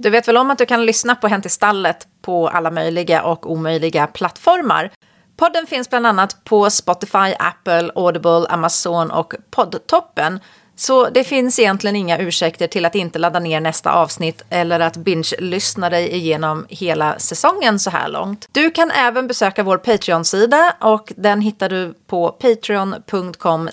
Du vet väl om att du kan lyssna på Hänt i stallet på alla möjliga och omöjliga plattformar? Podden finns bland annat på Spotify, Apple, Audible, Amazon och Poddtoppen. Så det finns egentligen inga ursäkter till att inte ladda ner nästa avsnitt eller att binge-lyssna dig igenom hela säsongen så här långt. Du kan även besöka vår Patreon-sida och den hittar du på patreon.com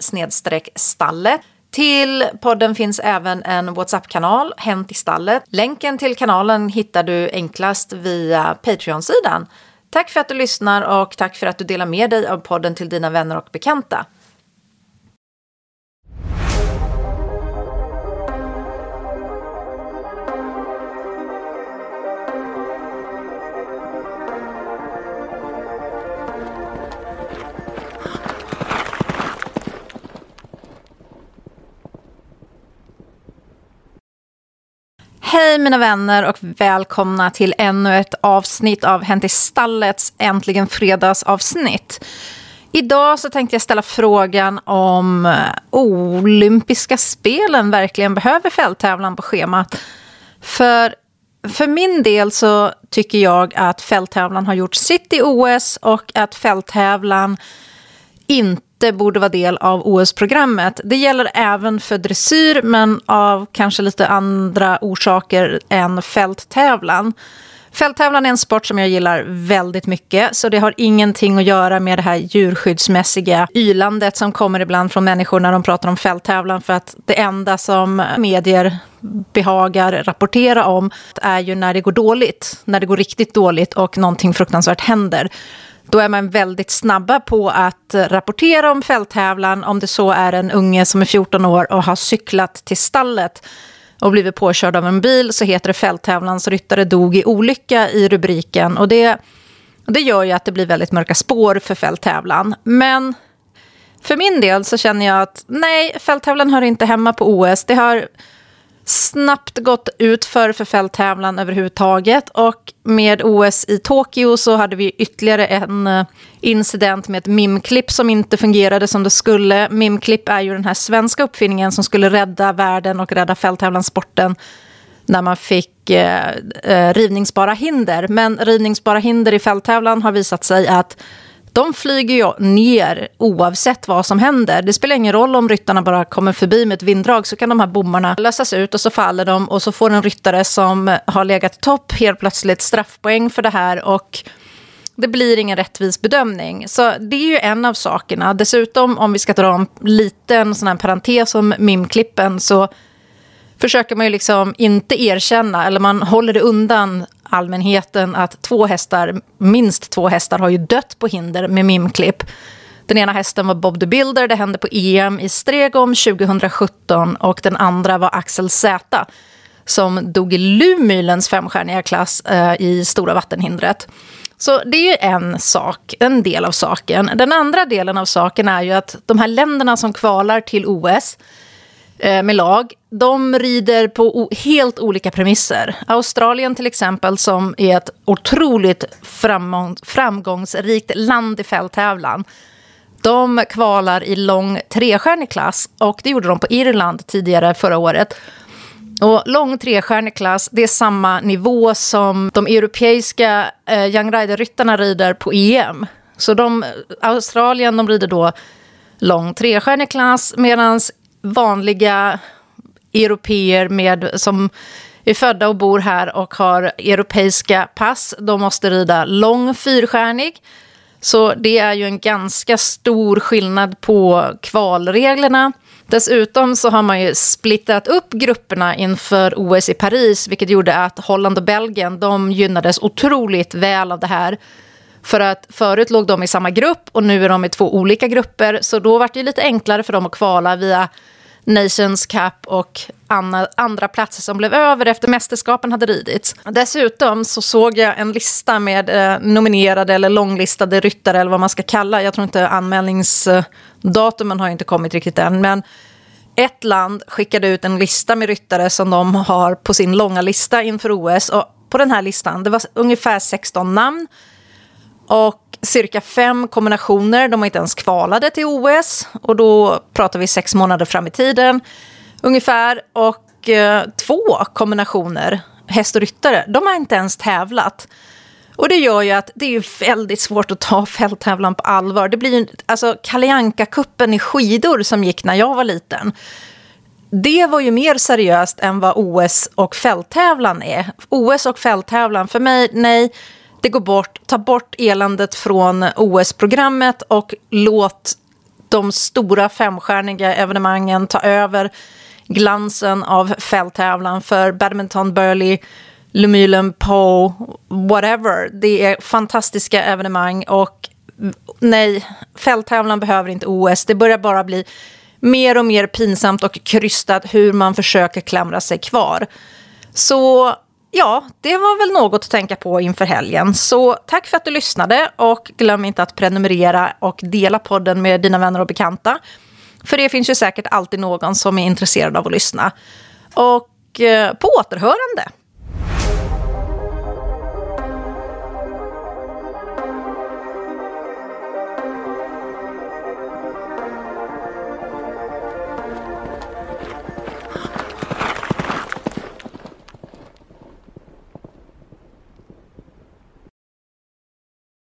stalle. Till podden finns även en WhatsApp-kanal, Hänt i stallet. Länken till kanalen hittar du enklast via Patreon-sidan. Tack för att du lyssnar och tack för att du delar med dig av podden till dina vänner och bekanta. Hej mina vänner och välkomna till ännu ett avsnitt av Hänt i stallets Äntligen fredagsavsnitt. Idag så tänkte jag ställa frågan om eh, olympiska spelen verkligen behöver fälttävlan på schemat. För, för min del så tycker jag att fälttävlan har gjort sitt i OS och att fälttävlan inte inte borde vara del av OS-programmet. Det gäller även för dressyr, men av kanske lite andra orsaker än fälttävlan. Fälttävlan är en sport som jag gillar väldigt mycket, så det har ingenting att göra med det här djurskyddsmässiga ylandet som kommer ibland från människor när de pratar om fälttävlan, för att det enda som medier behagar rapportera om är ju när det går dåligt, när det går riktigt dåligt och någonting fruktansvärt händer. Då är man väldigt snabba på att rapportera om fälttävlan om det så är en unge som är 14 år och har cyklat till stallet och blivit påkörd av en bil så heter det fälttävlans ryttare dog i olycka i rubriken. Och det, det gör ju att det blir väldigt mörka spår för fälttävlan. Men för min del så känner jag att nej, fälttävlan hör inte hemma på OS. Det har snabbt gått ut för för fälttävlan överhuvudtaget. Och med OS i Tokyo så hade vi ytterligare en eh, incident med ett mimklipp som inte fungerade som det skulle. Mimklipp är ju den här svenska uppfinningen som skulle rädda världen och rädda fälttävlanssporten när man fick eh, eh, rivningsbara hinder. Men rivningsbara hinder i fälttävlan har visat sig att de flyger ju ner oavsett vad som händer. Det spelar ingen roll om ryttarna bara kommer förbi med ett vinddrag så kan de här bommarna lösas ut och så faller de och så får en ryttare som har legat topp helt plötsligt straffpoäng för det här och det blir ingen rättvis bedömning. Så det är ju en av sakerna. Dessutom, om vi ska dra en liten sån här parentes om mimklippen så försöker man ju liksom inte erkänna, eller man håller det undan allmänheten att två hästar, minst två hästar har ju dött på hinder med mimklipp. Den ena hästen var Bob the Builder, det hände på EM i Stregom 2017 och den andra var Axel Z som dog i Lumylens femstjärniga klass eh, i Stora vattenhindret. Så det är ju en sak, en del av saken. Den andra delen av saken är ju att de här länderna som kvalar till OS Eh, med lag, de rider på helt olika premisser. Australien till exempel, som är ett otroligt framgångsrikt land i fälttävlan. De kvalar i lång trestjärnig klass och det gjorde de på Irland tidigare förra året. Och lång trestjärnig klass, det är samma nivå som de europeiska eh, Young Rider-ryttarna rider på EM. Så de, Australien de rider då lång trestjärnig klass medan vanliga europeer med, som är födda och bor här och har europeiska pass, de måste rida lång fyrstjärnig. Så det är ju en ganska stor skillnad på kvalreglerna. Dessutom så har man ju splittat upp grupperna inför OS i Paris vilket gjorde att Holland och Belgien de gynnades otroligt väl av det här. För att förut låg de i samma grupp och nu är de i två olika grupper så då var det lite enklare för dem att kvala via Nations Cup och andra platser som blev över efter mästerskapen hade ridits. Dessutom så såg jag en lista med eh, nominerade eller långlistade ryttare eller vad man ska kalla. Jag tror inte anmälningsdatumen har inte kommit riktigt än. Men ett land skickade ut en lista med ryttare som de har på sin långa lista inför OS. Och på den här listan, det var ungefär 16 namn. Och cirka fem kombinationer. De var inte ens kvalade till OS. Och då pratar vi sex månader fram i tiden ungefär. Och eh, två kombinationer häst och ryttare, de har inte ens tävlat. Och det gör ju att det är väldigt svårt att ta fälttävlan på allvar. Det blir ju, alltså Kalle kuppen i skidor som gick när jag var liten. Det var ju mer seriöst än vad OS och fälttävlan är. OS och fälttävlan, för mig, nej, inte gå bort. Ta bort eländet från OS-programmet och låt de stora femstjärniga evenemangen ta över glansen av fälttävlan för badminton, Burley, Lumylen, Poe, whatever. Det är fantastiska evenemang och nej, fälttävlan behöver inte OS. Det börjar bara bli mer och mer pinsamt och krystat hur man försöker klamra sig kvar. Så ja, det var väl något att tänka på inför helgen. Så tack för att du lyssnade och glöm inte att prenumerera och dela podden med dina vänner och bekanta. För det finns ju säkert alltid någon som är intresserad av att lyssna. Och eh, på återhörande!